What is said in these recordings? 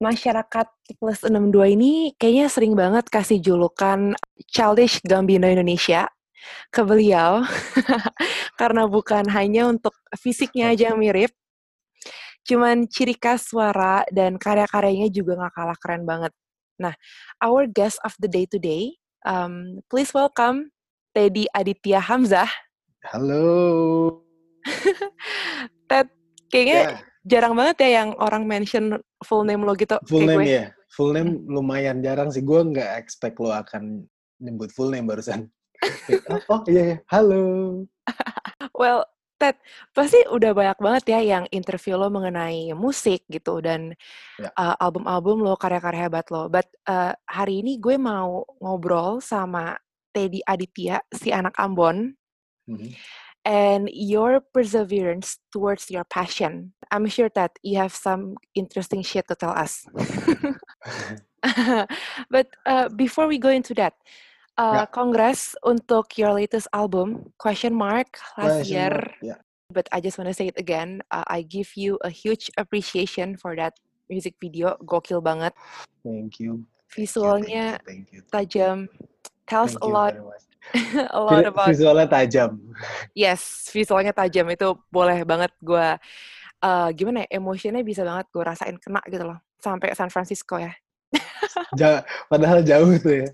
Masyarakat plus 62 ini kayaknya sering banget kasih julukan Childish Gambino Indonesia ke beliau. Karena bukan hanya untuk fisiknya aja yang mirip, cuman ciri khas suara dan karya-karyanya juga gak kalah keren banget. Nah, our guest of the day today, um, please welcome Teddy Aditya Hamzah. Halo. Ted, kayaknya yeah. jarang banget ya yang orang mention full name lo gitu. Full name gue. ya? Full name hmm. lumayan jarang sih. Gue nggak expect lo akan nyebut full name barusan. oh iya, iya, halo. well, Ted, pasti udah banyak banget ya yang interview lo mengenai musik gitu dan ya. uh, album-album lo, karya-karya hebat lo. But uh, hari ini gue mau ngobrol sama Teddy Aditya, si anak Ambon. Mm -hmm. And your perseverance towards your passion. I'm sure that you have some interesting shit to tell us. But uh, before we go into that, uh, yeah. congrats untuk your latest album, Question Mark, last question year. Mark, yeah. But I just want to say it again. Uh, I give you a huge appreciation for that music video. Gokil banget. Thank you. Visualnya thank you, thank you, tajam. Tells thank a lot. a lot about. Visualnya tajam. Yes, visualnya tajam itu boleh banget gue. Uh, gimana ya, emosinya bisa banget gue rasain kena gitu loh. Sampai San Francisco ya. ja, padahal jauh tuh ya.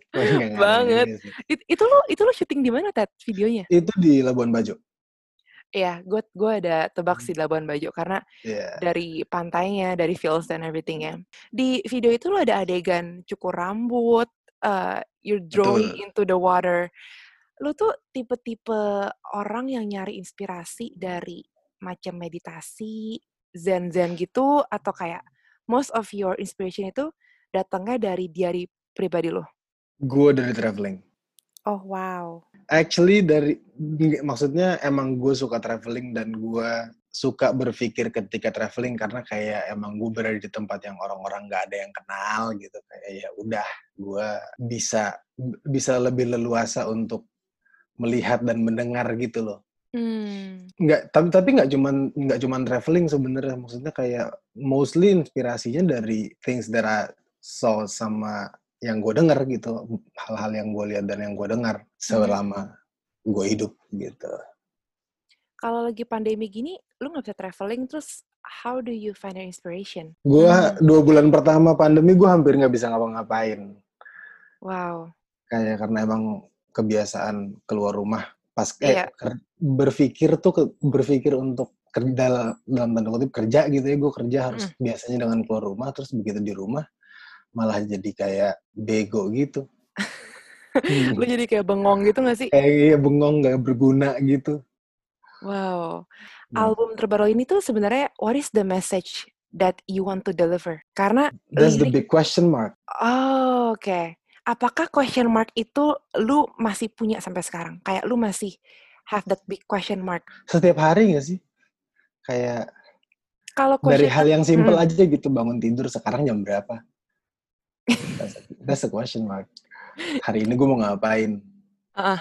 banget. It, itu lo itu lo syuting di mana Ted videonya? Itu di Labuan Bajo. Iya, gue gue ada tebak sih Labuan Bajo karena yeah. dari pantainya, dari feels dan everything ya. Di video itu lo ada adegan cukur rambut, uh, you're drawing Betul. into the water. Lo tuh tipe-tipe orang yang nyari inspirasi dari macam meditasi, zen-zen gitu atau kayak most of your inspiration itu datangnya dari diary pribadi lo? Gue dari traveling. Oh wow. Actually dari maksudnya emang gue suka traveling dan gue suka berpikir ketika traveling karena kayak emang gue berada di tempat yang orang-orang nggak ada yang kenal gitu kayak ya udah gue bisa bisa lebih leluasa untuk melihat dan mendengar gitu loh Hmm. Nggak, tapi tapi nggak cuman nggak cuman traveling sebenarnya maksudnya kayak mostly inspirasinya dari things that I saw sama yang gue dengar gitu hal-hal yang gue lihat dan yang gue dengar hmm. selama gue hidup gitu kalau lagi pandemi gini lu nggak bisa traveling terus how do you find your inspiration gue hmm. dua bulan pertama pandemi gue hampir nggak bisa ngapa-ngapain wow kayak karena emang kebiasaan keluar rumah pas kayak yeah. berpikir tuh ke, berpikir untuk kerja dalam tanda kutip kerja gitu ya gue kerja harus mm. biasanya dengan keluar rumah terus begitu di rumah malah jadi kayak bego gitu. Lu jadi kayak bengong gitu gak sih? Kayak iya bengong gak berguna gitu. Wow. Hmm. Album terbaru ini tuh sebenarnya what is the message that you want to deliver? Karena That's the big question mark. Oh, oke. Okay. Apakah question mark itu lu masih punya sampai sekarang? Kayak lu masih have that big question mark? Setiap hari gak sih? Kayak kalau dari hal yang simple hmm. aja gitu bangun tidur sekarang jam berapa? That's a question mark. Hari ini gue mau ngapain? Uh.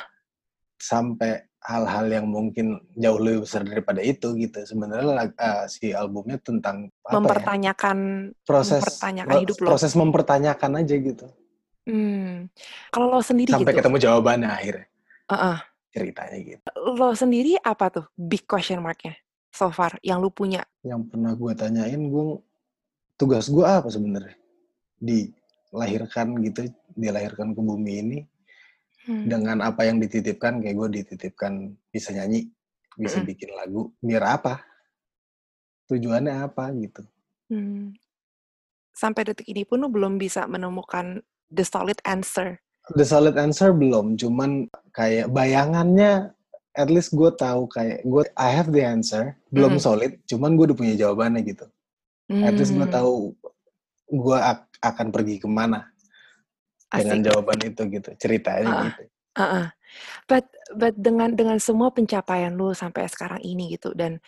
Sampai hal-hal yang mungkin jauh lebih besar daripada itu gitu. Sebenarnya uh, si albumnya tentang apa ya? mempertanyakan ya? proses mempertanyakan hidup lo. Proses mempertanyakan aja gitu. Hmm. Kalau lo sendiri sampai gitu. ketemu jawabannya akhirnya. Uh-uh. Ceritanya gitu. Lo sendiri apa tuh big question marknya so far yang lu punya? Yang pernah gue tanyain gue tugas gue apa sebenarnya di lahirkan gitu dilahirkan ke bumi ini hmm. dengan apa yang dititipkan kayak gue dititipkan bisa nyanyi bisa hmm. bikin lagu biar apa tujuannya apa gitu hmm. sampai detik ini pun lu belum bisa menemukan the solid answer the solid answer belum cuman kayak bayangannya at least gue tahu kayak gue I have the answer belum hmm. solid cuman gue udah punya jawabannya gitu hmm. at least gue hmm. tahu gue akan pergi ke mana dengan Asik. jawaban itu gitu ceritanya Heeh, gitu heeh. But but dengan dengan semua pencapaian lu sampai sekarang ini gitu dan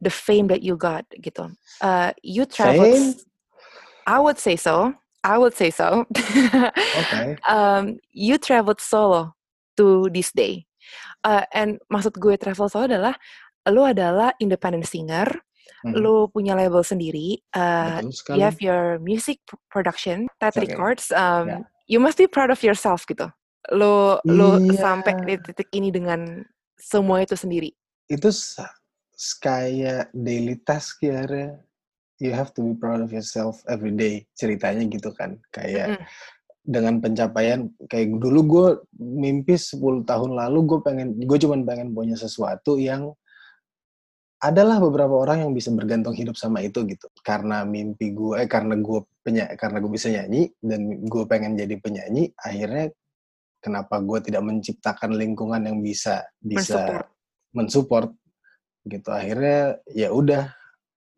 the fame that you got gitu, uh, you traveled fame I would say so I would say so. Oke. um, you traveled solo to this day. Uh, and maksud gue travel solo adalah lu adalah independent singer, Mhm. lu punya label sendiri, uh, you have your music production, Tet Oke. Records. Um, You must be proud of yourself gitu. Lu lu Iya. sampai di titik ini dengan semua itu sendiri. itu kayak daily task ya Re. You have to be proud of yourself every day ceritanya gitu kan kayak Mm-mm. dengan pencapaian kayak dulu gue mimpi 10 tahun lalu gue pengen gue cuman pengen punya sesuatu yang adalah beberapa orang yang bisa bergantung hidup sama itu gitu karena mimpi gue eh karena gue penya karena gue bisa nyanyi dan gue pengen jadi penyanyi akhirnya kenapa gue tidak menciptakan lingkungan yang bisa bisa Mensupport. mensupport gitu akhirnya ya udah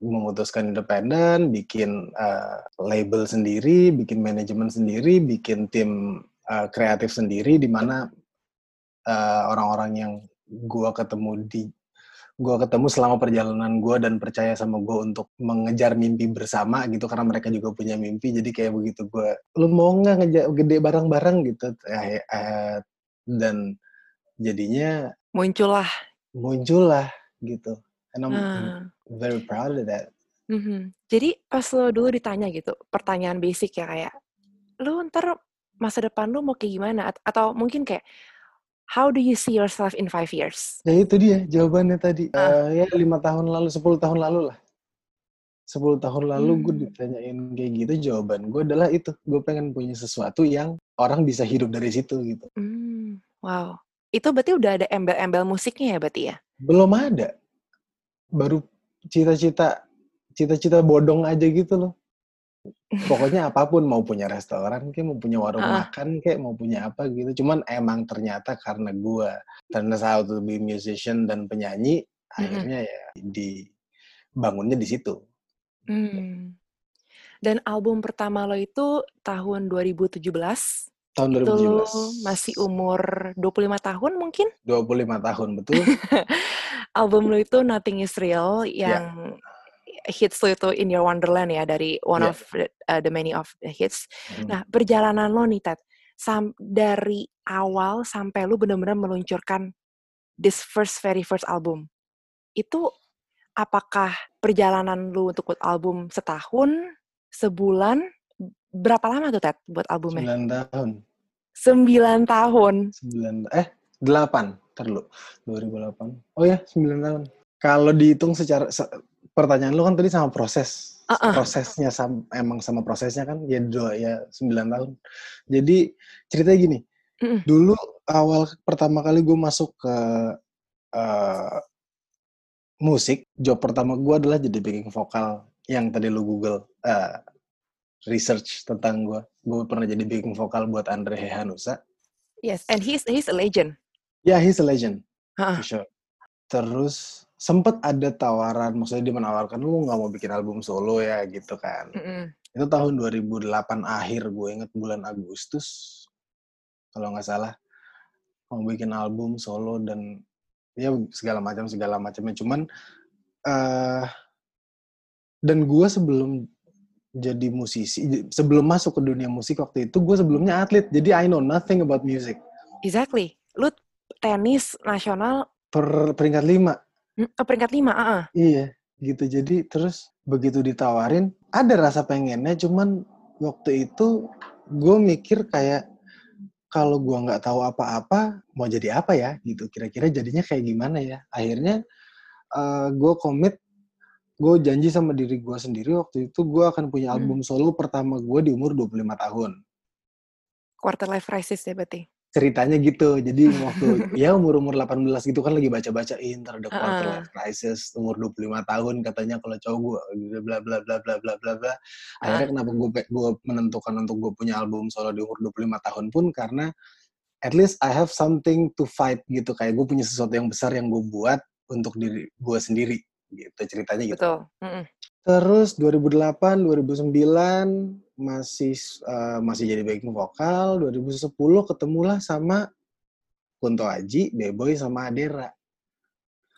memutuskan independen bikin uh, label sendiri bikin manajemen sendiri bikin tim uh, kreatif sendiri di mana uh, orang-orang yang gua ketemu di gua ketemu selama perjalanan gua dan percaya sama gua untuk mengejar mimpi bersama gitu karena mereka juga punya mimpi jadi kayak begitu gua lu mau nggak ngejar gede bareng-bareng gitu Eh, eh, dan jadinya Muncullah. muncullah gitu Ah. Very proud of that Mhm. Jadi pas lo dulu ditanya gitu, pertanyaan basic ya kayak, lu ntar masa depan lu mau kayak gimana? At- Atau mungkin kayak, how do you see yourself in five years? Ya itu dia jawabannya tadi. Ah. Eh, ya lima tahun lalu, 10 tahun lalu lah. 10 tahun lalu gue Hmm. ditanyain kayak gitu, jawaban gue adalah itu. Gue pengen punya sesuatu yang orang bisa hidup dari situ gitu. Hmm, wow. Itu berarti udah ada embel-embel musiknya ya berarti ya? Belum ada. Baru cita-cita cita-cita bodong aja gitu loh. Pokoknya apa pun mau punya restoran kayak mau punya warung Ah. makan kayak mau punya apa gitu. Cuman emang ternyata karena gue turns out to be musician dan penyanyi, Mm-mm. akhirnya ya dibangunnya di situ. Hmm. Dan album pertama lo itu tahun 2017. Tahun Itu lo 2017. masih umur 25 tahun mungkin? 25 tahun, betul? Album lo itu Nothing Is Real Ya. yang hits lo itu In Your Wonderland ya dari one Ya. of the, uh, the many of the hits. Mhm. Nah, perjalanan lo nih Ted, sam dari awal sampai lo benar-benar meluncurkan this first very first album. Itu apakah perjalanan lu untuk album setahun, sebulan, berapa lama tuh Ted buat albumnya? 9 tahun. Sembilan tahun. 9 eh 8 terlalu 2008. Oh ya, 9 tahun. Kalau dihitung secara se- pertanyaan lu kan tadi sama proses. Uh-uh. Prosesnya sam- emang sama prosesnya kan ya dua ya 9 tahun. Jadi ceritanya gini. Mm-mm. Dulu awal pertama kali gue masuk ke eh, musik, job pertama gue adalah jadi backing vokal yang tadi lu Google eh, research tentang gue. Gue pernah jadi backing vokal buat Andre Hehanusa. Yes, and he's he's a legend. Ya, he's a legend. Heeh. For sure. Terus sempet ada tawaran, maksudnya dia menawarkan lu nggak mau bikin album solo ya gitu kan. Mm-mm. Itu tahun 2008 akhir, gue inget bulan Agustus kalau nggak salah mau bikin album solo dan ya segala macam segala macamnya. Cuman eh dan gue sebelum jadi musisi, sebelum masuk ke dunia musik waktu itu gue sebelumnya atlet, jadi I know nothing about music. Exactly. Lu tenis nasional Per peringkat lima oh, peringkat lima. ah, ah. Iya, gitu. Jadi terus begitu ditawarin, ada rasa pengennya, cuman waktu itu gue mikir kayak kalau gue nggak tahu apa-apa, mau jadi apa ya? Gitu. Kira-kira jadinya kayak gimana ya? Akhirnya gue komit, gue janji sama diri gue sendiri waktu itu gue akan punya Hmm. album solo pertama gue di umur 25 tahun. Quarter life crisis ya berarti. ceritanya gitu. Jadi waktu ya umur-umur 18 gitu kan lagi baca-baca "Ih, ntar ada quarter life crisis umur 25 tahun katanya kalau cowok gue bla bla bla bla bla bla bla. Akhirnya kenapa gue gue menentukan untuk gue punya album solo di umur 25 tahun pun karena at least I have something to fight gitu kayak gue punya sesuatu yang besar yang gue buat untuk diri gue sendiri gitu ceritanya gitu. Betul. Mm-mm. Terus 2008, 2009 masih uh, masih jadi backing vokal. 2010 ketemulah sama Kunto Aji, Beboy sama Adera.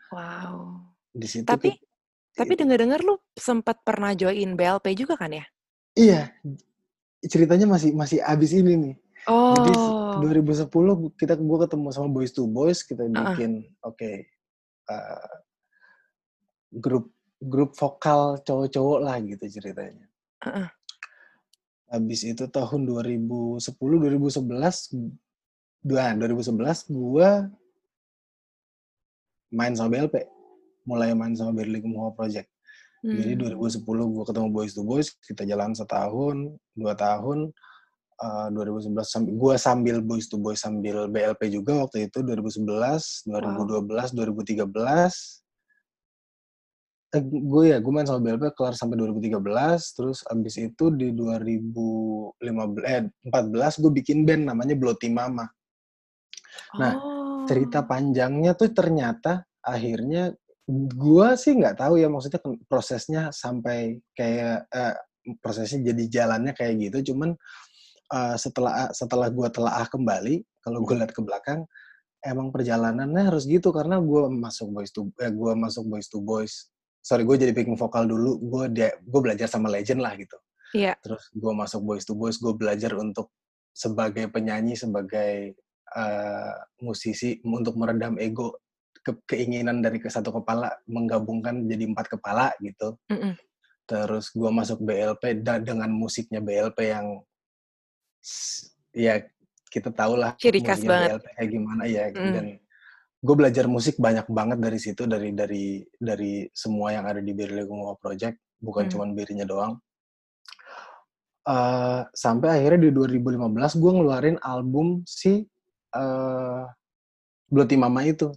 Wow. Di situ tapi tapi dengar-dengar lu sempat pernah join BLP juga kan ya? Iya. Ceritanya masih masih abis ini nih. Oh. Jadi 2010 kita gua ketemu sama Boys to Boys, kita bikin uh -uh. oke okay, uh, grup grup vokal cowok-cowok lah gitu ceritanya. Uh-uh. Habis itu tahun 2010 2011 dua 2011 gua main sama BLP. Mulai main sama Berlin Muha Project. Hmm. Jadi 2010 gua ketemu Boys to Boys, kita jalan setahun, dua tahun. Uh, 2011 sambil gua sambil Boys to Boys sambil BLP juga waktu itu 2011, 2012, wow. 2013 eh, gue ya gue main sama BLP kelar sampai 2013 terus abis itu di 2015 eh 14 gue bikin band namanya Bloody Mama. Nah oh. cerita panjangnya tuh ternyata akhirnya gue sih nggak tahu ya maksudnya prosesnya sampai kayak eh, prosesnya jadi jalannya kayak gitu. Cuman uh, setelah setelah gue telah kembali kalau gue lihat ke belakang emang perjalanannya harus gitu karena gue masuk boys to eh, gue masuk boys to boys sorry gue jadi backing vokal dulu gue dia gue belajar sama legend lah gitu Iya. Yeah. terus gue masuk boys to boys gue belajar untuk sebagai penyanyi sebagai uh, musisi untuk meredam ego ke keinginan dari ke satu kepala menggabungkan jadi empat kepala gitu mm -mm. terus gue masuk BLP dan dengan musiknya BLP yang ya kita tahu lah ciri khas banget BLP kayak gimana ya mm. dan gue belajar musik banyak banget dari situ dari dari dari semua yang ada di Berli Gumoa Project bukan hmm. cuma birinya doang uh, sampai akhirnya di 2015 gue ngeluarin album si uh, Bloody Mama itu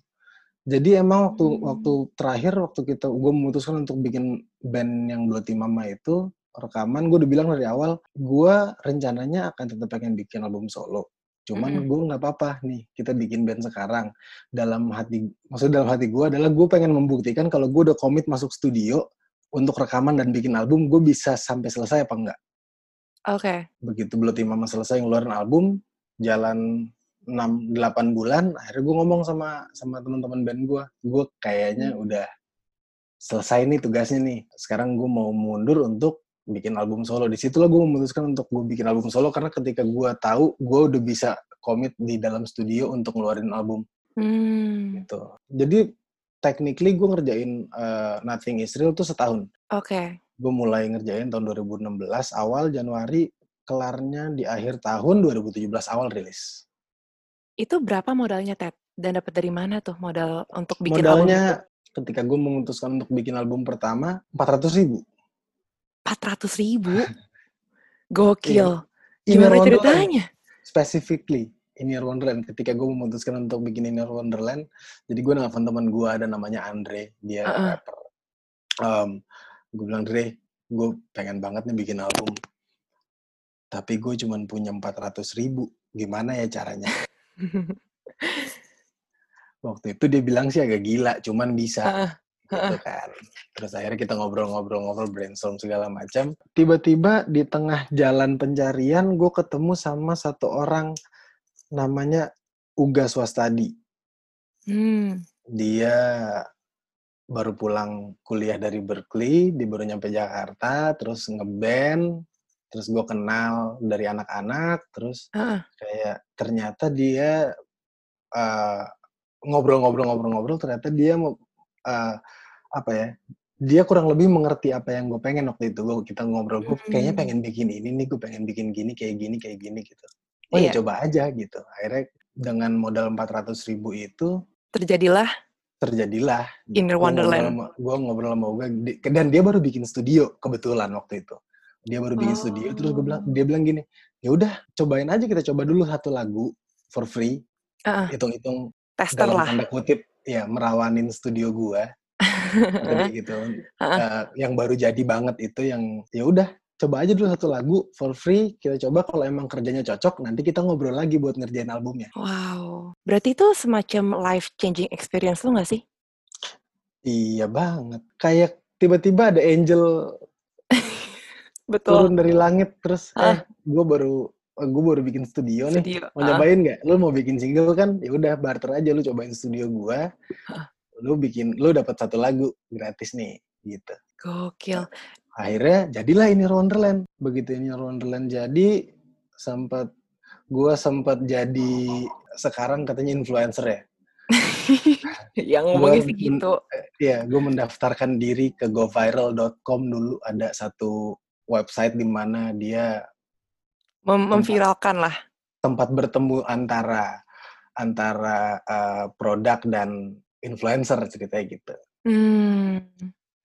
jadi emang waktu hmm. waktu terakhir waktu kita gue memutuskan untuk bikin band yang Bloody Mama itu rekaman gue udah bilang dari awal gue rencananya akan tetap pengen bikin album solo Cuman mm -hmm. gue nggak apa-apa nih kita bikin band sekarang. Dalam hati, maksud dalam hati gue adalah gue pengen membuktikan kalau gue udah komit masuk studio untuk rekaman dan bikin album, gue bisa sampai selesai apa enggak. Oke. Okay. Begitu Bloody Mama selesai ngeluarin album, jalan 6 8 bulan, akhirnya gue ngomong sama sama teman-teman band gue, gue kayaknya hmm. udah selesai nih tugasnya nih. Sekarang gue mau mundur untuk bikin album solo. Di situlah gue memutuskan untuk gue bikin album solo karena ketika gue tahu gue udah bisa komit di dalam studio untuk ngeluarin album. Hmm. Gitu. Jadi technically gue ngerjain uh, Nothing Is Real tuh setahun. Oke. Okay. Gue mulai ngerjain tahun 2016 awal Januari, kelarnya di akhir tahun 2017 awal rilis. Itu berapa modalnya Ted? Dan dapat dari mana tuh modal untuk bikin Modalnya album ketika gue memutuskan untuk bikin album pertama 400 ribu. 400 ribu. Gokil. Yeah. Gimana ceritanya? Specifically, Inner Wonderland. Ketika gue memutuskan untuk bikin Inner Wonderland, jadi gue nelfon teman gue ada namanya Andre, dia uh -uh. rapper. Um, gue bilang, Andre, gue pengen banget nih bikin album. Tapi gue cuma punya 400 ribu. Gimana ya caranya? Waktu itu dia bilang sih agak gila, cuman bisa. Uh -uh gitu kan. Terus akhirnya kita ngobrol-ngobrol-ngobrol brainstorm segala macam. Tiba-tiba di tengah jalan pencarian gue ketemu sama satu orang namanya Uga Swastadi. Hmm. Dia baru pulang kuliah dari Berkeley, dia baru nyampe Jakarta, terus ngeband, terus gue kenal dari anak-anak, terus uh. kayak ternyata dia uh, ngobrol-ngobrol-ngobrol-ngobrol, ternyata dia uh, apa ya dia kurang lebih mengerti apa yang gue pengen waktu itu. Gue kita ngobrol gue kayaknya hmm. pengen bikin ini nih gue pengen bikin gini kayak gini kayak gini gitu. Oh ya iya. ya coba aja gitu. Akhirnya dengan modal empat ratus ribu itu terjadilah terjadilah. Inner Wonderland. gue ngobrol sama gue dan dia baru bikin studio kebetulan waktu itu. Dia baru bikin oh. studio terus gue bilang dia bilang gini ya udah cobain aja kita coba dulu satu lagu for free. Uh, hitung-hitung tester lah. tanda kutip ya merawanin studio gue gitu. Uh, yang baru jadi banget itu yang ya udah coba aja dulu satu lagu for free kita coba kalau emang kerjanya cocok nanti kita ngobrol lagi buat ngerjain albumnya. Wow. Berarti itu semacam life changing experience lu gak sih? Iya banget. Kayak tiba-tiba ada angel Betul. turun dari langit terus Ah. eh gue baru gue baru bikin studio nih Studio. mau Ah. nyobain nggak lu mau bikin single kan ya udah barter aja lu cobain studio gua Ah. lu bikin lu dapat satu lagu gratis nih gitu Gokil. akhirnya jadilah ini Wonderland begitu ini Wonderland jadi sempat gua sempat jadi sekarang katanya influencer ya Yang ngomongnya Gua gitu. Iya, gue mendaftarkan diri ke goviral.com dulu ada satu website di mana dia Mem- memviralkan lah. tempat bertemu antara antara uh, produk dan influencer ceritanya gitu. Hmm.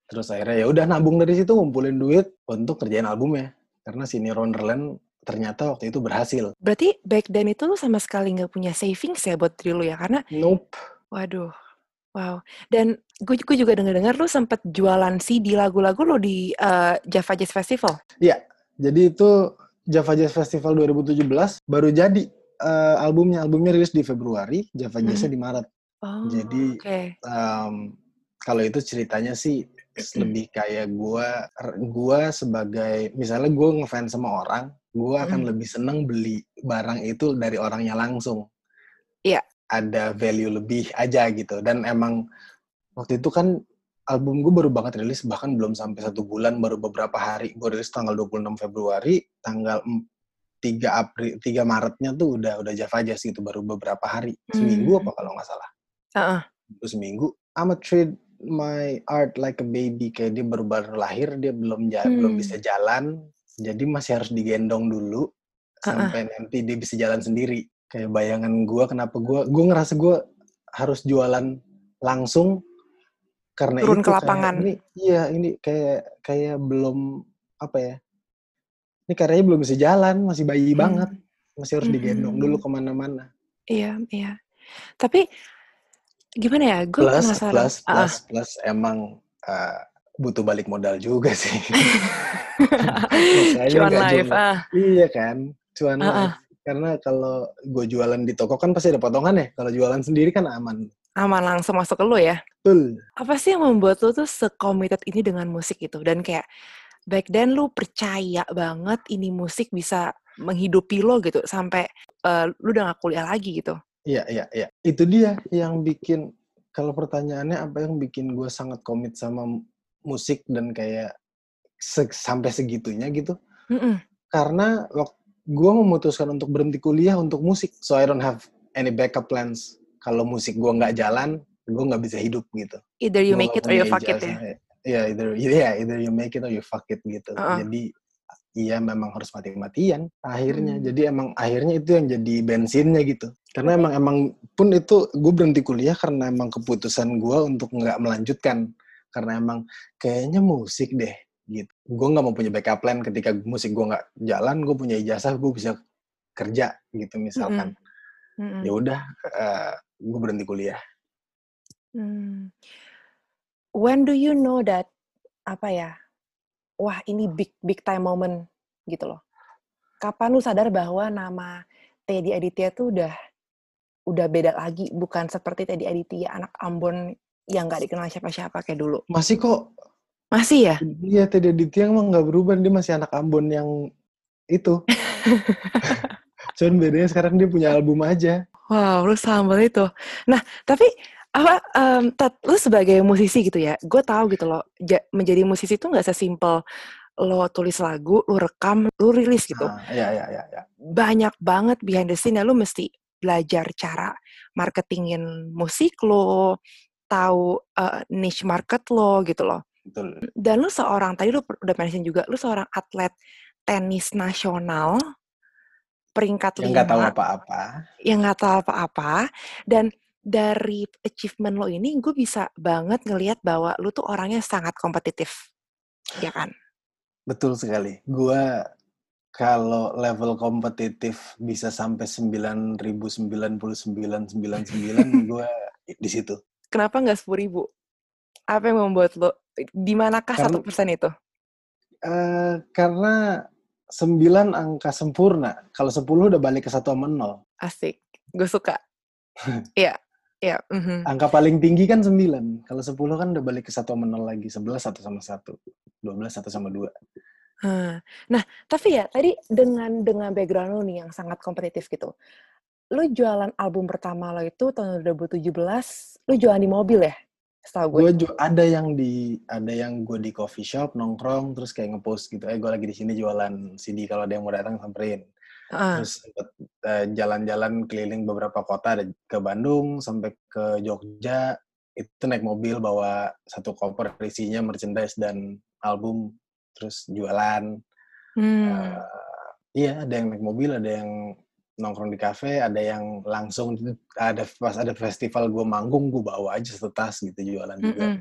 Terus akhirnya ya udah nabung dari situ ngumpulin duit untuk kerjain albumnya. Karena si Wonderland ternyata waktu itu berhasil. Berarti back then itu lu sama sekali nggak punya savings ya buat diri lu ya? Karena, Nope. waduh, wow. Dan gue, gue juga dengar-dengar lu sempet jualan CD lagu-lagu lu di eh, Java Jazz Festival. Jadi itu Java Jazz Festival 2017 baru jadi uh, albumnya. Albumnya rilis di Februari, Java Mhm. Jazznya di Maret. Oh, Jadi, oke. um, kalau itu ceritanya sih lebih kayak gua gua sebagai misalnya gua ngefans sama orang, gua akan Mm. lebih seneng beli barang itu dari orangnya langsung. Iya. Ada value lebih aja gitu. Dan emang waktu itu kan album gue baru banget rilis bahkan belum sampai satu bulan baru beberapa hari gue rilis tanggal 26 Februari tanggal em- 3 April 3 Maretnya tuh udah udah Java Jazz gitu baru beberapa hari seminggu Hmm. apa kalau nggak salah Heeh. baru seminggu I'ma treat my art like a baby kayak dia baru baru lahir dia belum ja- belum Hmm. bisa jalan jadi masih harus digendong dulu sampai nanti dia bisa jalan sendiri kayak bayangan gua kenapa gua gua ngerasa gua harus jualan langsung karena Turun itu ke kayak lapangan. ini iya ini kayak kayak belum apa ya ini karyanya belum bisa jalan masih bayi Hmm. banget masih harus digendong Hmm. dulu ke mana-mana Iya, iya. Tapi gimana ya? Gue plus penasaran. plus Ah, plus plus emang uh, butuh balik modal juga sih Cuan live. Ah, iya kan cuan Ah, ah. live karena kalau gue jualan di toko kan pasti ada potongan ya kalau jualan sendiri kan aman aman langsung masuk ke lu ya. betul Apa sih yang membuat lu tuh se-committed ini dengan musik itu? Dan kayak back then lu percaya banget ini musik bisa menghidupi lo gitu sampai eh, lu udah gak kuliah lagi gitu. iya iya iya itu dia yang bikin kalau pertanyaannya apa yang bikin gue sangat komit sama musik dan kayak se- sampai segitunya gitu Mm-mm. karena gue memutuskan untuk berhenti kuliah untuk musik so I don't have any backup plans kalau musik gue nggak jalan gue nggak bisa hidup gitu Either you Gua make it or you fuck it ya. Iya, either iya, either you make it or you fuck it gitu. Heeh. Jadi iya memang harus mati-matian akhirnya. Hmm. Jadi emang akhirnya itu yang jadi bensinnya gitu. Karena emang emang pun itu gue berhenti kuliah karena emang keputusan gue untuk nggak melanjutkan karena emang kayaknya musik deh gitu. Gue nggak mau punya backup plan ketika musik gue nggak jalan, gue punya ijazah, gue bisa kerja gitu misalkan. Ya udah, gue berhenti kuliah. Hmm. When do you know that apa ya? Wah, ini big big time moment gitu loh. Kapan lu sadar bahwa nama Teddy Aditya tuh udah udah beda lagi, bukan seperti Teddy Aditya anak Ambon yang nggak dikenal siapa-siapa kayak dulu. Masih kok Masih ya? Iya, Teddy Aditya emang nggak berubah. Dia masih anak Ambon yang itu. Cuman bedanya sekarang dia punya album aja. Wow, lu sambal itu. Nah, tapi apa em, Tat, lu sebagai musisi gitu ya, gue tahu gitu loh, ja- menjadi musisi itu nggak sesimpel lo tulis lagu, lu rekam, lu rilis gitu. Nah, iya, iya, iya. iya. Banyak banget behind the scene ya, lu mesti belajar cara marketingin musik lo, tahu eh, niche market lo gitu loh. Betul. Dan lu seorang, tadi lu udah mention juga, lu seorang atlet tenis nasional, peringkat Yang nggak tahu lima apa-apa. yang nggak tahu apa-apa dan dari achievement lo ini gue bisa banget ngelihat bahwa lu tuh orangnya sangat kompetitif ya kan Betul sekali. Gua kalau level kompetitif bisa sampai 9.099.99 gua di situ. kenapa nggak sepuluh ribu apa yang membuat lo di manakah satu persen itu Eh, karena 9 angka sempurna. Kalau 10 udah balik ke 1 sama 0. asik gue suka Iya Iya. mhm. Angka paling tinggi kan 9. Kalau 10 kan udah balik ke 1 sama 0 lagi. 11 satu sama 1. 12 satu sama 2. Hah. Nah, tapi ya tadi dengan dengan background lu nih yang sangat kompetitif gitu, lu jualan album pertama lo itu tahun 2017, lu jualan di mobil ya? Setahu gue. Gue ada yang di ada yang gue di coffee shop nongkrong terus kayak ngepost gitu, eh gue lagi di sini jualan CD kalau ada yang mau datang samperin. Heeh. Terus sempet eh, jalan-jalan keliling beberapa kota ada ke Bandung sampai ke Jogja itu naik mobil bawa satu koper isinya merchandise dan album terus jualan. Hmm. Eh, iya, ada yang naik mobil, ada yang nongkrong di kafe, ada yang langsung ada pas ada festival gue manggung gue bawa aja satu tas gitu jualan juga. Mm-mm.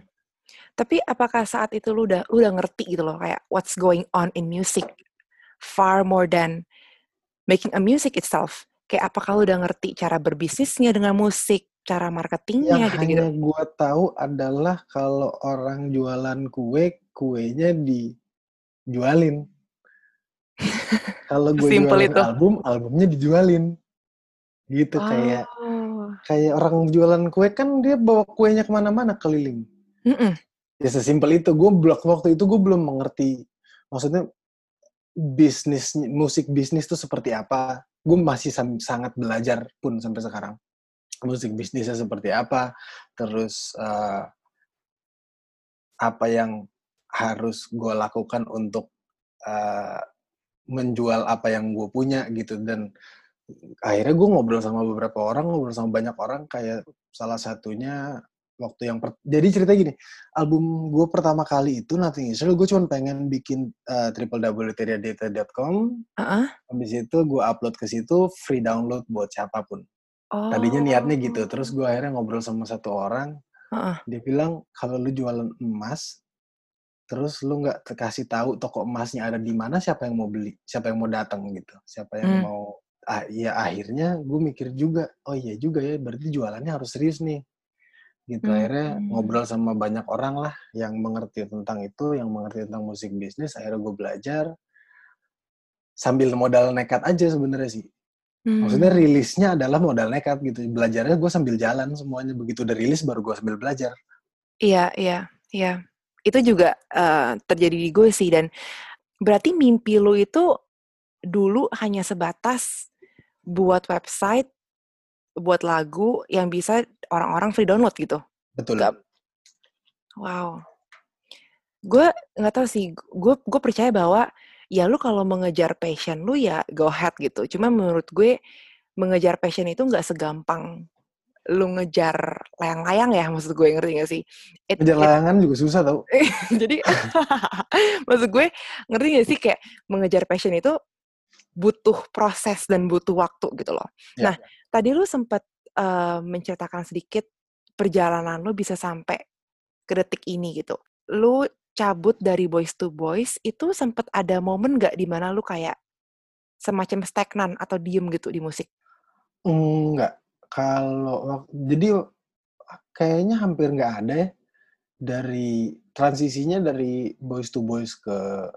Tapi apakah saat itu lu udah lu udah ngerti gitu loh kayak what's going on in music far more than making a music itself? Kayak apakah lu udah ngerti cara berbisnisnya dengan musik, cara marketingnya Yang gitu-gitu? hanya gue tahu adalah kalau orang jualan kue, kuenya dijualin. kalau gue jualan itu. album, albumnya dijualin. Gitu kayak Oh. kayak orang jualan kue kan dia bawa kuenya ke mana-mana keliling. Mm-mm. Ya sesimpel itu. Gue blok waktu itu gue belum mengerti. Maksudnya bisnis musik bisnis itu seperti apa. Gue masih sangat belajar pun sampai sekarang. Musik bisnisnya seperti apa. Terus eh, apa yang harus gue lakukan untuk eh, menjual apa yang gue punya gitu dan akhirnya gue ngobrol sama beberapa orang ngobrol sama banyak orang kayak salah satunya waktu yang per- jadi cerita gini album gue pertama kali itu Nothing Is Real gue cuma pengen bikin uh, Uh-uh. habis itu gue upload ke situ free download buat siapa pun Oh. tadinya niatnya gitu terus gue akhirnya ngobrol sama satu orang Heeh. dia bilang kalau lu jualan emas terus lu nggak kasih tahu toko emasnya ada di mana siapa yang mau beli siapa yang mau datang gitu siapa yang Hmm. mau ah, ya akhirnya gue mikir juga oh iya juga ya berarti jualannya harus serius nih gitu akhirnya Hmm. ngobrol sama banyak orang lah yang mengerti tentang itu yang mengerti tentang musik bisnis akhirnya gue belajar sambil modal nekat aja sebenarnya sih maksudnya Hmm. rilisnya adalah modal nekat gitu belajarnya gue sambil jalan semuanya begitu udah rilis baru gue sambil belajar Iya, iya, iya. Itu juga eh, terjadi di gue sih dan berarti mimpi lu itu dulu hanya sebatas buat website, buat lagu yang bisa orang-orang free download gitu. betul Nggak- Wow. Gue nggak tahu sih, gue gue percaya bahwa ya lu kalau mengejar passion lu ya go ahead gitu. Cuma menurut gue mengejar passion itu nggak segampang lu ngejar layang-layang ya maksud gue ngerti gak sih? It- ngejar it- layangan juga susah tau jadi maksud gue ngerti gak sih kayak mengejar passion itu butuh proses dan butuh waktu gitu loh. Ya. Nah, tadi lu sempat eh, menceritakan sedikit perjalanan lu bisa sampai ke detik ini gitu. Lu cabut dari Boys to Boys itu sempat ada momen gak di mana lu kayak semacam stagnan atau diem gitu di musik? Enggak. Kalau jadi kayaknya hampir nggak ada ya dari transisinya dari boys to boys ke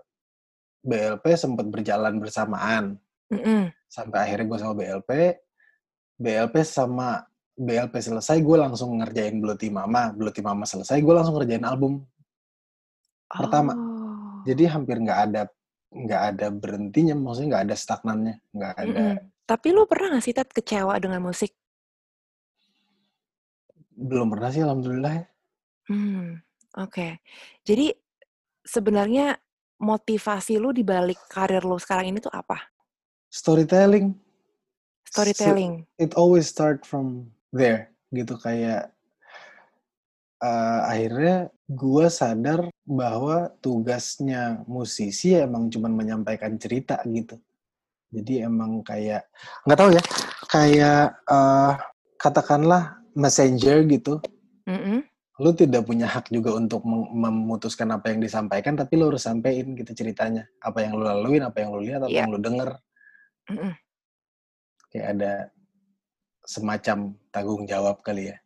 BLP sempat berjalan bersamaan Mm-mm. sampai akhirnya gue sama BLP. BLP sama BLP selesai gue langsung ngerjain Bluety Mama. Bluety Mama selesai gue langsung ngerjain album. Pertama. Oh. Jadi hampir nggak ada nggak ada berhentinya, maksudnya nggak ada stagnannya, nggak ada. Mm-mm. Tapi lu pernah gak sih Ted kecewa dengan musik? Belum pernah sih, alhamdulillah. ya. Hmm, oke. Jadi sebenarnya motivasi lu di balik karir lu sekarang ini tuh apa? Storytelling. Storytelling. it always start from there gitu kayak eh, akhirnya gue sadar bahwa tugasnya musisi emang cuman menyampaikan cerita gitu jadi emang kayak nggak tahu ya kayak eh, katakanlah messenger gitu Mm-mm. lu tidak punya hak juga untuk mem- memutuskan apa yang disampaikan tapi lu harus sampein gitu ceritanya apa yang lu laluin apa yang lu lihat apa Iya. yang lu denger Mm-mm. kayak ada semacam tanggung jawab kali ya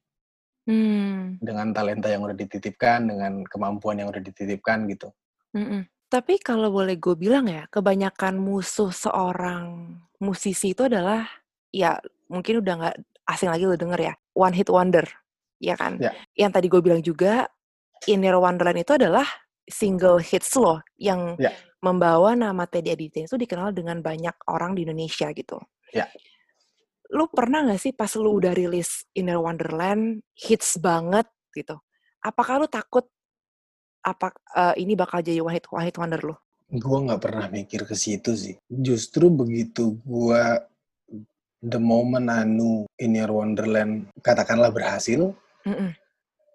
Hmm, dengan talenta yang udah dititipkan, dengan kemampuan yang udah dititipkan gitu. mm-mm. Tapi kalau boleh gue bilang ya, kebanyakan musuh seorang musisi itu adalah ya mungkin udah nggak asing lagi lo denger ya. One Hit Wonder, ya kan? Ya. Yang tadi gue bilang juga, Inner Wonderland itu adalah single hits lo yang Ya. membawa nama Teddy Aditya itu dikenal dengan banyak orang di Indonesia gitu. Ya. Lu pernah gak sih pas lu udah rilis Inner Wonderland, hits banget gitu, apakah lu takut apa eh, ini bakal jadi one hit, one hit wonder lu? Gue nggak pernah mikir ke situ sih. Justru begitu gue the moment anu in your wonderland katakanlah berhasil, Mm-mm.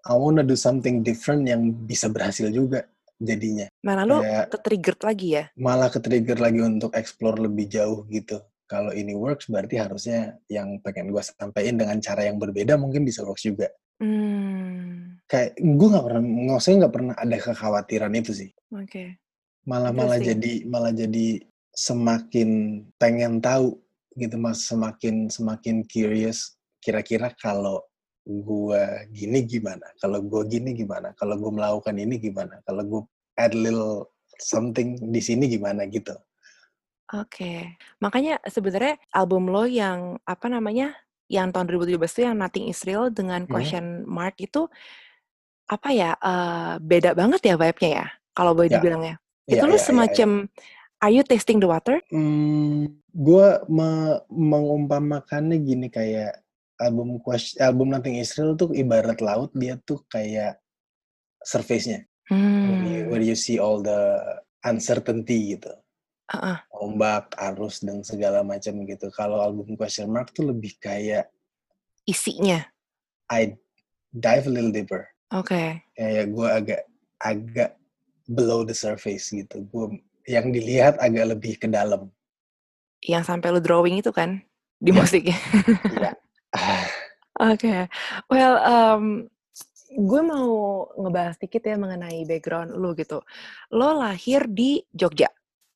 I wanna do something different yang bisa berhasil juga jadinya. Mana lu Kayak ke-triggered lagi ya? malah ke-trigger lagi untuk explore lebih jauh gitu. Kalau ini works berarti harusnya yang pengen gue sampaikan dengan cara yang berbeda mungkin bisa works juga. Hmm, Kayak gue nggak pernah, nggak saya nggak pernah ada kekhawatiran itu sih. oke. Malah malah Interesting. jadi malah jadi semakin pengen tahu gitu mas, semakin semakin curious. Kira-kira kalau gue gini gimana? Kalau gue gini gimana? Kalau gue melakukan ini gimana? Kalau gue add little something di sini gimana gitu? Oke. Makanya sebenarnya album lo yang apa namanya? Yang tahun 2017 itu yang Nothing Is Real dengan Hmm. question mark itu apa ya? eh, beda banget ya vibe-nya ya. Kalau boleh Ya. dibilang ya. Itu lu iya, iya, iya. semacam Are you tasting the water? Hmm, gue me- mengumpamakannya gini kayak album Quest- album Nothing Is Real tuh ibarat laut dia tuh kayak surface-nya where you, Hmm. where you see all the uncertainty gitu Heeh. ombak arus dan segala macam gitu kalau album Question Mark tuh lebih kayak Isinya. I dive a little deeper Oke. kayak gue agak agak below the surface gitu gue yang dilihat agak lebih ke dalam Yang sampai lu drawing itu kan di Ya. musiknya. Iya. Oke. Well, um, gue mau ngebahas dikit ya mengenai background lu gitu. Lo lahir di Jogja,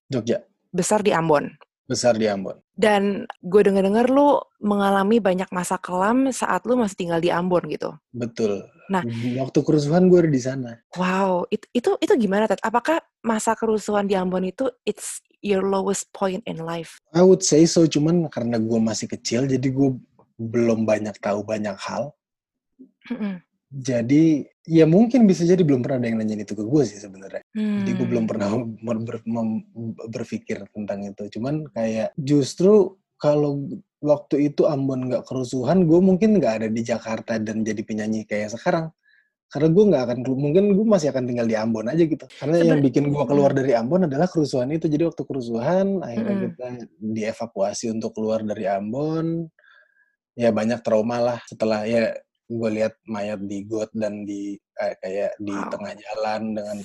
Jogja besar di Ambon. Besar di Ambon Dan gue denger-denger lu mengalami banyak masa kelam saat lu masih tinggal di Ambon gitu. Betul. Nah. waktu kerusuhan gue ada di sana. Wow, it- itu itu gimana Ted? Apakah masa kerusuhan di Ambon itu it's your lowest point in life? I would say so, cuman karena gue masih kecil, jadi gue belum banyak tahu banyak hal. Mm-mm. Jadi ya mungkin bisa jadi belum pernah ada yang nanyain itu ke gue sih sebenarnya. Jadi gue Hmm. belum pernah ber- ber- mem- berpikir tentang itu. Cuman kayak justru kalau waktu itu Ambon nggak kerusuhan, gue mungkin nggak ada di Jakarta dan jadi penyanyi kayak sekarang. Karena gue nggak akan, mungkin gue masih akan tinggal di Ambon aja gitu. Karena yang Seben- bikin gue keluar dari Ambon adalah kerusuhan itu. Jadi waktu kerusuhan, akhirnya Mm-mm. kita dievakuasi untuk keluar dari Ambon. Ya banyak trauma lah setelah ya gue lihat mayat di got dan di eh, kayak di Wow. tengah jalan dengan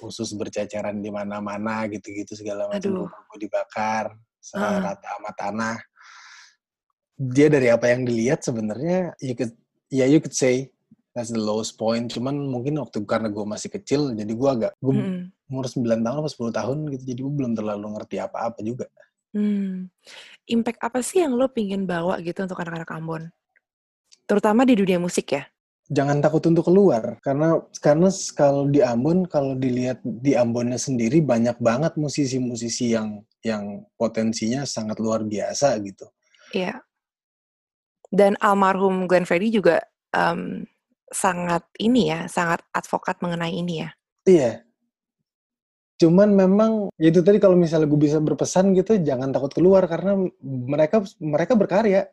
usus berceceran di mana-mana gitu-gitu segala macam gue dibakar Ah. rata sama tanah. Dia dari apa yang dilihat sebenarnya you could ya you could say that's the lowest point. Cuman mungkin waktu karena gue masih kecil jadi gue agak gue Mm-mm. umur 9 tahun atau 10 tahun gitu jadi gue belum terlalu ngerti apa-apa juga. Hmm. Impact apa sih yang lo pingin bawa gitu untuk anak-anak Ambon? Terutama di dunia musik ya? jangan takut untuk keluar karena karena kalau di Ambon kalau dilihat di Ambonnya sendiri banyak banget musisi-musisi yang yang potensinya sangat luar biasa gitu. Iya. Dan almarhum Glenn Fredly juga em, sangat ini ya, sangat advokat mengenai ini ya. Iya. Cuman memang ya itu tadi kalau misalnya gue bisa berpesan gitu jangan takut keluar karena mereka mereka berkarya.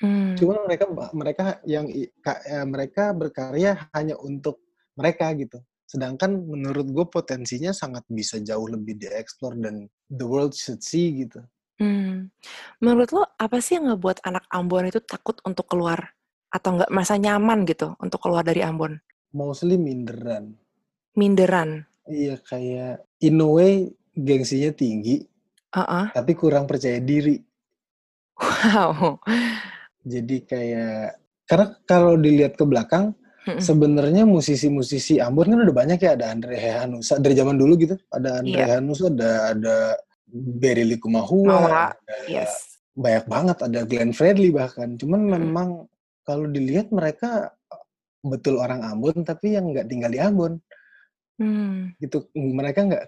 Hmm. Cuman mereka mereka yang i- ka- eh, mereka berkarya hanya untuk mereka gitu. Sedangkan menurut gue potensinya sangat bisa jauh lebih dieksplor dan the world should see gitu. Hmm. Menurut lo apa sih yang ngebuat anak Ambon itu takut untuk keluar atau nggak merasa nyaman gitu untuk keluar dari Ambon? Mostly minderan. Minderan. Iya kayak in a way gengsinya tinggi Heeh. tapi kurang percaya diri. Wow. Jadi kayak karena kalau dilihat ke belakang sebenarnya musisi-musisi Ambon kan udah banyak ya ada Andre Hanusa dari zaman dulu gitu ada Andre Iya. Hanusa ada ada Mawa, Likumahua ada Yes. banyak banget ada Glenn Fredly bahkan cuman Mm-mm. memang kalau dilihat mereka betul orang Ambon tapi yang nggak tinggal di Ambon Hmm. gitu mereka nggak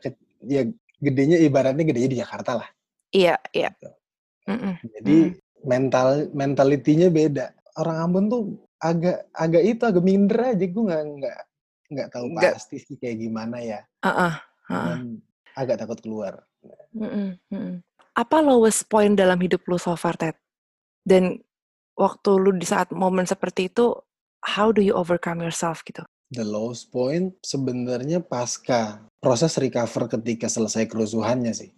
ya gedenya ibaratnya gedenya di Jakarta lah Iya, iya. gitu. Mm-mm. jadi mental mentalitinya beda orang Ambon tuh agak agak itu agak minder aja gue nggak nggak nggak tahu Nggak- pasti sih kayak gimana ya Heeh, heeh. dan agak takut keluar Mm-mm, mm-mm. Apa lowest point dalam hidup lu so far, Ted? Dan waktu lu di saat momen seperti itu, how do you overcome yourself gitu? the lowest point sebenarnya pasca proses recover ketika selesai kerusuhannya sih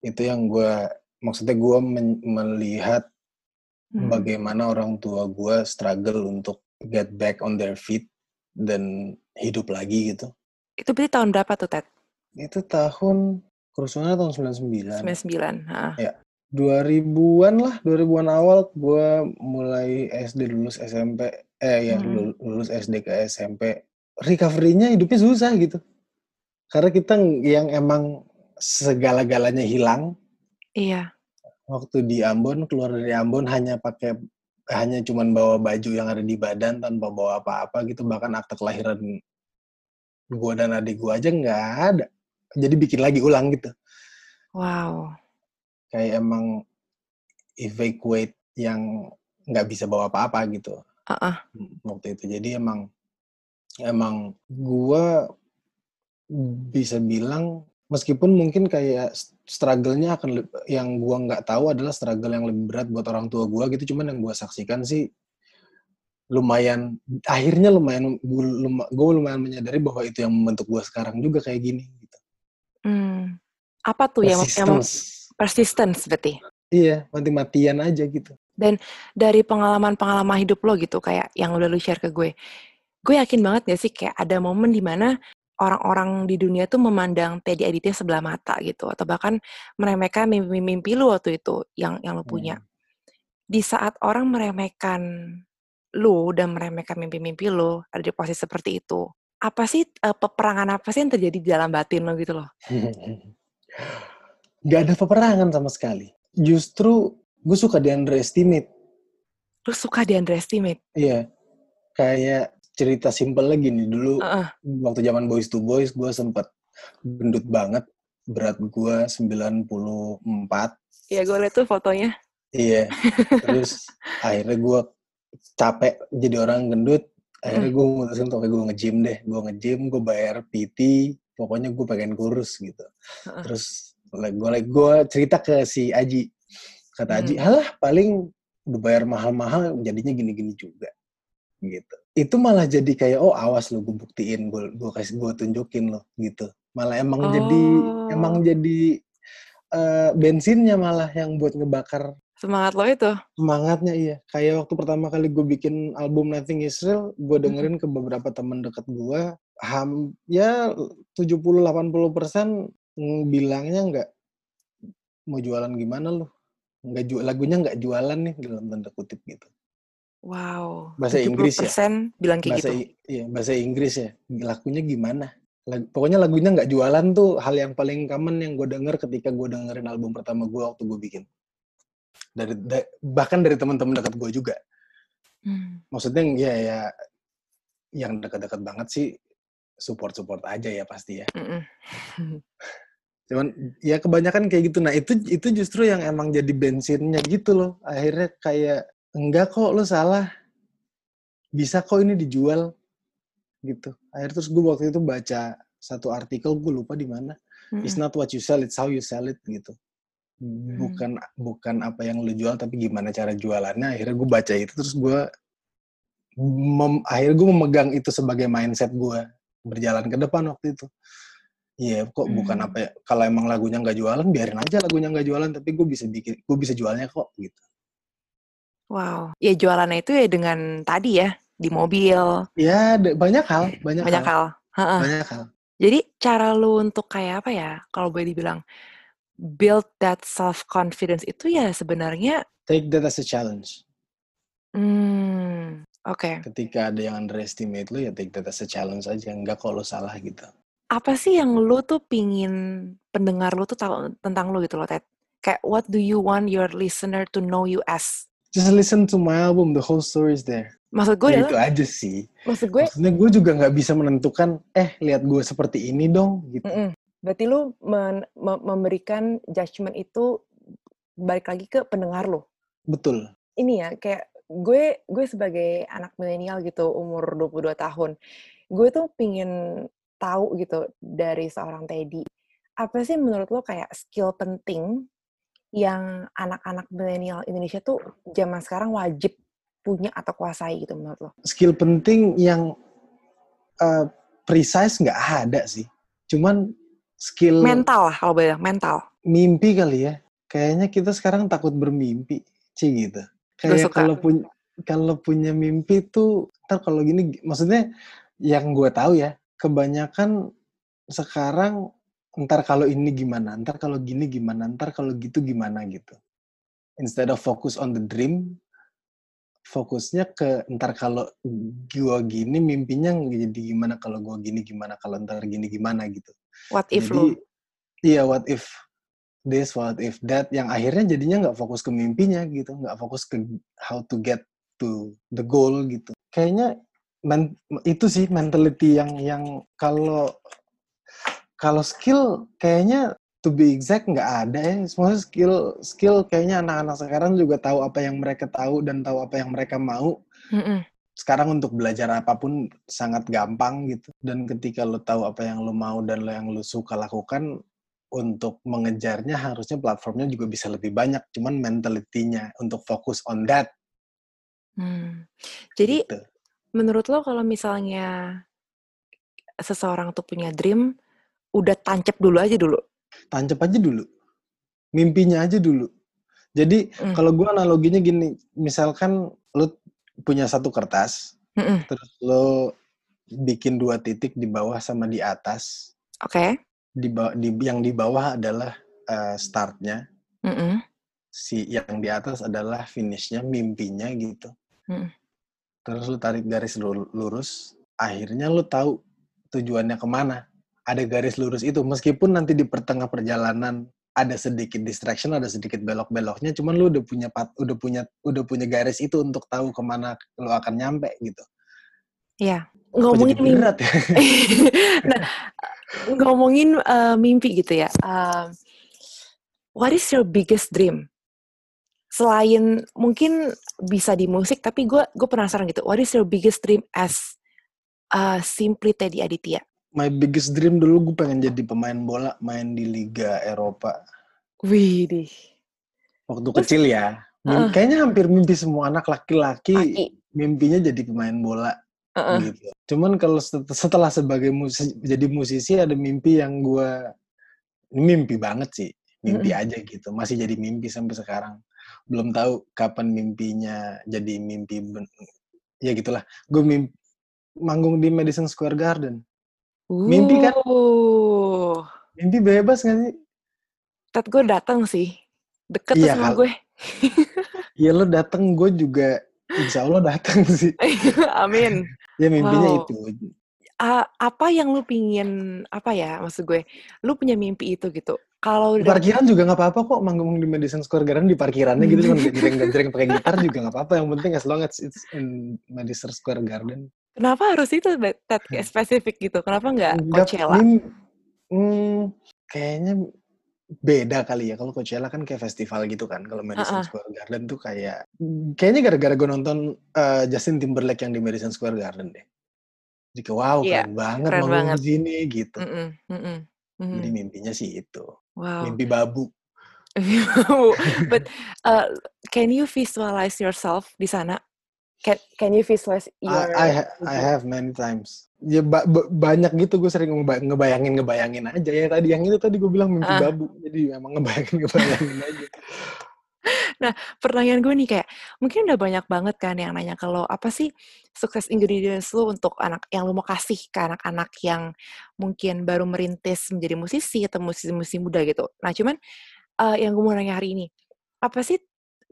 itu yang gue maksudnya gue men- melihat Hmm. bagaimana orang tua gue struggle untuk get back on their feet dan hidup lagi gitu Itu berarti tahun berapa tuh, Ted? itu tahun kerusuhannya tahun 99 99. heeh. 2000-an lah 2000-an awal gue mulai SD lulus SMP eh ya Hmm. lul- lulus SD ke SMP recovery-nya hidupnya susah gitu karena kita yang emang segala-galanya hilang Iya. waktu di Ambon keluar dari Ambon hanya pakai hanya cuman bawa baju yang ada di badan tanpa bawa apa-apa gitu bahkan akte kelahiran gua dan adik gua aja nggak ada jadi bikin lagi ulang gitu Wow. kayak emang evacuate yang nggak bisa bawa apa-apa gitu Heeh. waktu itu jadi emang emang gua bisa bilang meskipun mungkin kayak struggle-nya akan yang gua nggak tahu adalah struggle yang lebih berat buat orang tua gua gitu cuman yang gua saksikan sih lumayan akhirnya lumayan gue lumayan menyadari bahwa itu yang membentuk gua sekarang juga kayak gini gitu. Hmm. Apa tuh yang, yang Persistence. persistence berarti? Iya, mati-matian aja gitu. Dari pengalaman-pengalaman hidup lo gitu, kayak yang udah lu share ke gue. Gue yakin banget gak sih kayak ada momen di mana orang-orang di dunia tuh memandang Teddy Aditya sebelah mata gitu. Atau bahkan meremehkan mimpi-mimpi lu waktu itu yang yang lu punya. Di saat orang meremehkan lu dan meremehkan mimpi-mimpi lu ada di posisi seperti itu. Apa sih eh, peperangan apa sih yang terjadi di dalam batin lo gitu loh? Gak ada peperangan sama sekali. Justru gue suka di underestimate. Lu suka di underestimate. Iya. Kayak cerita simpel lagi nih dulu Heeh. waktu zaman Boys to Boys gue sempet gendut banget. Berat gue 94. Ya gue liat tuh fotonya. Iya. Terus akhirnya gue capek jadi orang gendut. Akhirnya gue mutusin untuk gue nge-gym deh. Gue nge-gym, gue bayar PT. Pokoknya gue pengen kurus gitu. Heeh. Terus gue gue cerita ke si Aji. Kata Aji, Hmm. halah paling udah bayar mahal-mahal jadinya gini-gini juga. Gitu. Itu malah jadi kayak, oh awas lo gue buktiin, gue gue kasih gue tunjukin lo gitu. Malah emang jadi Oh. emang jadi eh, bensinnya malah yang buat ngebakar Semangat lo itu. semangatnya iya kayak waktu pertama kali gue bikin album Nothing Is Real gue dengerin ke beberapa teman dekat gue ham ya 70-80 persen bilangnya nggak mau jualan gimana lu nggak jual lagunya nggak jualan nih dalam tanda kutip gitu Wow. Bahasa Inggris ya? 70% bilang kayak bahasa gitu. Iya bahasa Inggris ya lagunya gimana Lag- pokoknya lagunya nggak jualan tuh hal yang paling common yang gue denger ketika gue dengerin album pertama gue waktu gue bikin dari da- bahkan dari teman-teman dekat gue juga Hmm. maksudnya ya ya yang dekat-dekat banget sih support-support aja ya pasti ya. Cuman ya kebanyakan kayak gitu. Nah, itu itu justru yang emang jadi bensinnya gitu loh. Akhirnya kayak enggak kok lu salah. Bisa kok ini dijual gitu. Akhirnya terus gue waktu itu baca satu artikel gue lupa di mana. It's Mm-mm. not what you sell, it's how you sell it gitu. Bukan bukan apa yang lu jual tapi gimana cara jualannya. Akhirnya gue baca itu terus gue mem, akhirnya gue memegang itu sebagai mindset gue berjalan ke depan waktu itu. Iya, kok bukan Hmm. apa ya? Kalau emang lagunya nggak jualan, biarin aja lagunya nggak jualan. Tapi gue bisa bikin, gue bisa jualnya kok gitu. Wow. Ya jualannya itu ya dengan tadi ya di mobil Ya, banyak hal, banyak, banyak hal, hal. Ha-ha. banyak hal. Jadi cara lu untuk kayak apa ya? Kalau boleh dibilang build that self confidence itu ya sebenarnya Take that as a challenge. hmm oke. Ketika ada yang underestimate lu, ya take that as a challenge aja. Nggak kalau salah gitu. Apa sih yang lu tuh pingin pendengar lu tuh tahu tentang lu gitu loh, Ted? Kayak what do you want your listener to know you as? Just listen to my album, the whole story is there. Maksud gue Ya, itu aja sih. maksud gue, Maksudnya gue juga nggak bisa menentukan, eh lihat gue seperti ini dong, gitu. Mm-mm. berarti lu men- me- memberikan judgement itu balik lagi ke pendengar lu. Betul. Ini ya kayak gue gue sebagai anak milenial gitu umur 22 tahun, gue tuh pingin tahu gitu dari seorang Teddy, apa sih menurut lo kayak skill penting yang anak-anak milenial Indonesia tuh zaman sekarang wajib punya atau kuasai gitu menurut lo? Skill penting yang uh, precise nggak ada sih, cuman skill mental lah kalau boleh mental. Mimpi kali ya, kayaknya kita sekarang takut bermimpi, sih gitu kayak kalau punya kalau punya mimpi tuh ntar kalau gini maksudnya yang gue tahu ya kebanyakan sekarang ntar kalau ini gimana ntar kalau gini gimana ntar kalau gitu gimana gitu. Instead of focus on the dream fokusnya ke ntar kalau gue gini mimpinya jadi gimana kalau gue gini gimana kalau ntar gini gimana gitu. What if jadi, lo iya what if this what if that yang akhirnya jadinya nggak fokus ke mimpinya gitu. Nggak fokus ke how to get to the goal gitu. Kayaknya men, itu sih mentality yang yang kalau kalau skill kayaknya to be exact nggak ada ya semua skill skill kayaknya anak-anak sekarang juga tahu apa yang mereka tahu dan tahu apa yang mereka mau mm -mm. sekarang untuk belajar apa pun sangat gampang gitu dan ketika lo tahu apa yang lo mau dan lo yang lo suka lakukan untuk mengejarnya harusnya platformnya juga bisa lebih banyak, cuman mentalitinya untuk fokus on that. Hmm. Jadi gitu. menurut lo kalau misalnya seseorang tuh punya dream, udah tancap dulu aja dulu? Tancap aja dulu. Mimpinya aja dulu. Jadi hmm. kalau gue analoginya gini, misalkan lo punya satu kertas, hmm. terus lo bikin dua titik di bawah sama di atas. Oke. Okay di, di yang di bawah adalah uh, startnya, mm -hmm. si yang di atas adalah finishnya, mimpinya gitu. Mm. Terus lu tarik garis lurus, akhirnya lu tahu tujuannya ke mana. Ada garis lurus itu, meskipun nanti di pertengah perjalanan ada sedikit distraction, ada sedikit belok-beloknya, cuman lu udah punya udah punya udah punya garis itu untuk tahu ke mana lu akan nyampe gitu. Iya. Ngomongin mimpi. Ya? nah, ngomongin uh, mimpi gitu ya. Uh, what is your biggest dream? Selain mungkin bisa di musik, tapi gue gue penasaran gitu. What is your biggest dream as uh, simply Teddy Aditya? My biggest dream dulu gue pengen jadi pemain bola, main di Liga Eropa. Wih deh. Waktu kecil ya. uh. Kayaknya hampir mimpi semua anak laki-laki mimpinya jadi pemain bola uh-uh. gitu. Cuman kalau setelah sebagai musisi, jadi musisi ada mimpi yang gue mimpi banget sih, mimpi aja gitu, masih jadi mimpi sampai sekarang. Belum tahu kapan mimpinya jadi mimpi ben- ya gitulah. Gue mimpi manggung di Madison Square Garden. Mimpi kan? Uh. Mimpi bebas gak sih? Tet gue datang sih. Deket iya, sama gue. Iya lo datang, gue juga insya Allah datang sih. Amin. Ya mimpinya wow. itu. Uh, apa yang lu pingin apa ya maksud gue? Lu punya mimpi itu gitu. Kalau di parkiran juga nggak apa-apa kok manggung di Madison Square Garden di parkirannya gitu cuma jreng-jreng pakai gitar juga nggak apa-apa. Yang penting as long as it's in Madison Square Garden. Kenapa harus itu Ted, kayak spesifik gitu? Kenapa nggak Coachella? Hmm, kayaknya beda kali ya. Kalau Coachella kan kayak festival gitu kan. Kalau Madison uh -uh. Square Garden tuh kayak kayaknya gara-gara gue nonton uh, Justin Timberlake yang di Madison Square Garden deh. Jadi wow yeah, keren banget keren banget. di sini gitu. Mm -mm, mm -mm, mm jadi mimpinya sih itu. Wow. mimpi babu. But uh, can you visualize yourself di sana can can you visualize your I, I, I have many times. Ya ba ba banyak gitu gue sering ngebayangin ngebayangin aja. Ya tadi yang itu tadi gue bilang mimpi uh. babu. Jadi emang ngebayangin ngebayangin aja. Nah pertanyaan gue nih kayak mungkin udah banyak banget kan yang nanya kalau apa sih sukses ingredients lu untuk anak yang lu mau kasih ke anak-anak yang mungkin baru merintis menjadi musisi atau musisi-musisi muda gitu. Nah cuman uh, yang gue mau nanya hari ini apa sih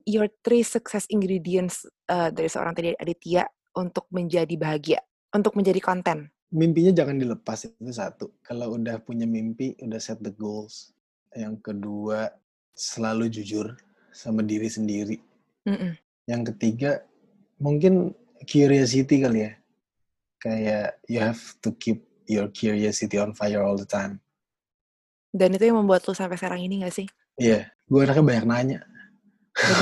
your three success ingredients uh, dari seorang tadi Aditya untuk menjadi bahagia untuk menjadi konten? Mimpinya jangan dilepas itu satu. Kalau udah punya mimpi, udah set the goals. Yang kedua, selalu jujur sama diri sendiri. Mm -mm. Yang ketiga, mungkin curiosity kali ya. Kayak you have to keep your curiosity on fire all the time. Dan itu yang membuat lu sampai sekarang ini gak sih? Iya, yeah. gue anaknya banyak nanya.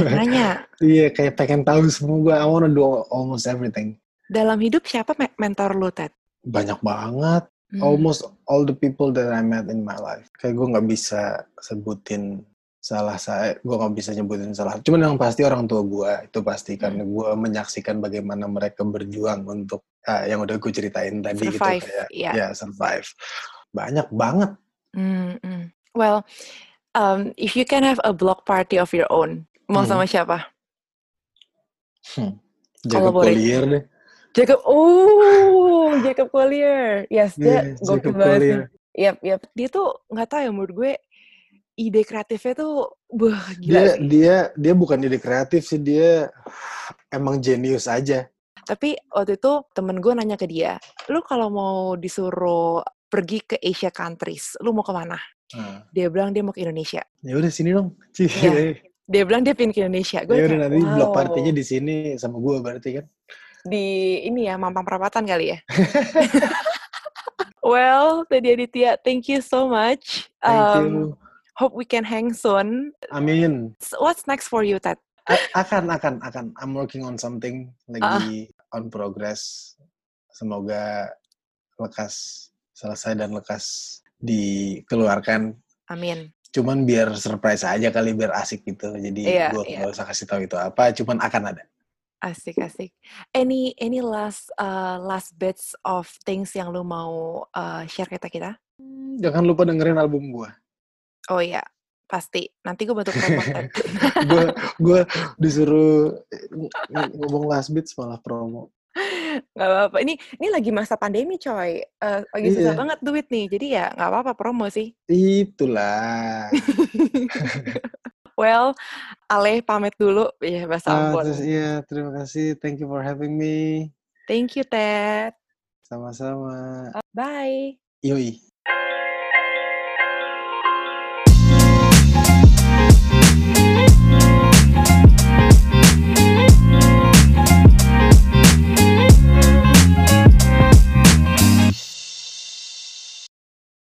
Nanya. Iya, kayak pengen tahu semua gue. I wanna do almost everything. Dalam hidup siapa me- mentor lu, Ted? Banyak banget. Hmm. Almost all the people that I met in my life. Kayak gue nggak bisa sebutin salah saya. Gue nggak bisa nyebutin salah. Cuman yang pasti orang tua gue itu pasti karena gue menyaksikan bagaimana mereka berjuang untuk ah, yang udah gue ceritain tadi Survive, gitu kayak iya. ya survive. Banyak banget. Hmm, hmm. Well, um, if you can have a block party of your own, mau Hmm. sama siapa? Hmm. Jacob. Collier deh. Jacob. Oh, Jacob Collier. Yes, dia Iya, gokil Jacob banget. Yap, yap. Dia tuh nggak tahu ya menurut gue ide kreatifnya tuh wah gila Dia sih. dia dia bukan ide kreatif sih dia emang jenius aja. Tapi waktu itu temen gue nanya ke dia, lu kalau mau disuruh pergi ke Asia countries, lu mau ke mana? Nah, Dia bilang dia mau ke Indonesia. ya udah sini dong. Cie. Iya. Dia bilang dia pengen ke Indonesia. Gue Ya udah nanti blok wow. partinya di sini sama gua berarti kan. di ini ya Mampang Perapatan kali ya. well, tadi Aditya, thank you so much. Thank Um, you. Hope we can hang soon. Amin. So, what's next for you, Ted? A- akan akan akan. I'm working on something lagi on progress. Semoga lekas selesai dan lekas dikeluarkan. Amin. Cuman biar surprise aja kali biar asik gitu. Jadi Iya, gua iya. nggak usah kasih tahu itu apa. Cuman akan ada. Asik, asik. Any any last uh, last bits of things yang lu mau uh, share kita kita? Jangan lupa dengerin album gua. Oh iya, pasti. Nanti gue bantu promote. Ted. gue gue disuruh ng- ngomong last bits malah promo. Gak apa-apa. Ini ini lagi masa pandemi, coy. Eh, lagi susah Iya. banget duit nih. Jadi ya nggak apa-apa promo sih. Itulah. well, Ale pamit dulu. Ya, bahasa Ah, Ambon. terus iya, terima kasih. Thank you for having me. Thank you, Ted. Sama-sama. Bye. Yoi.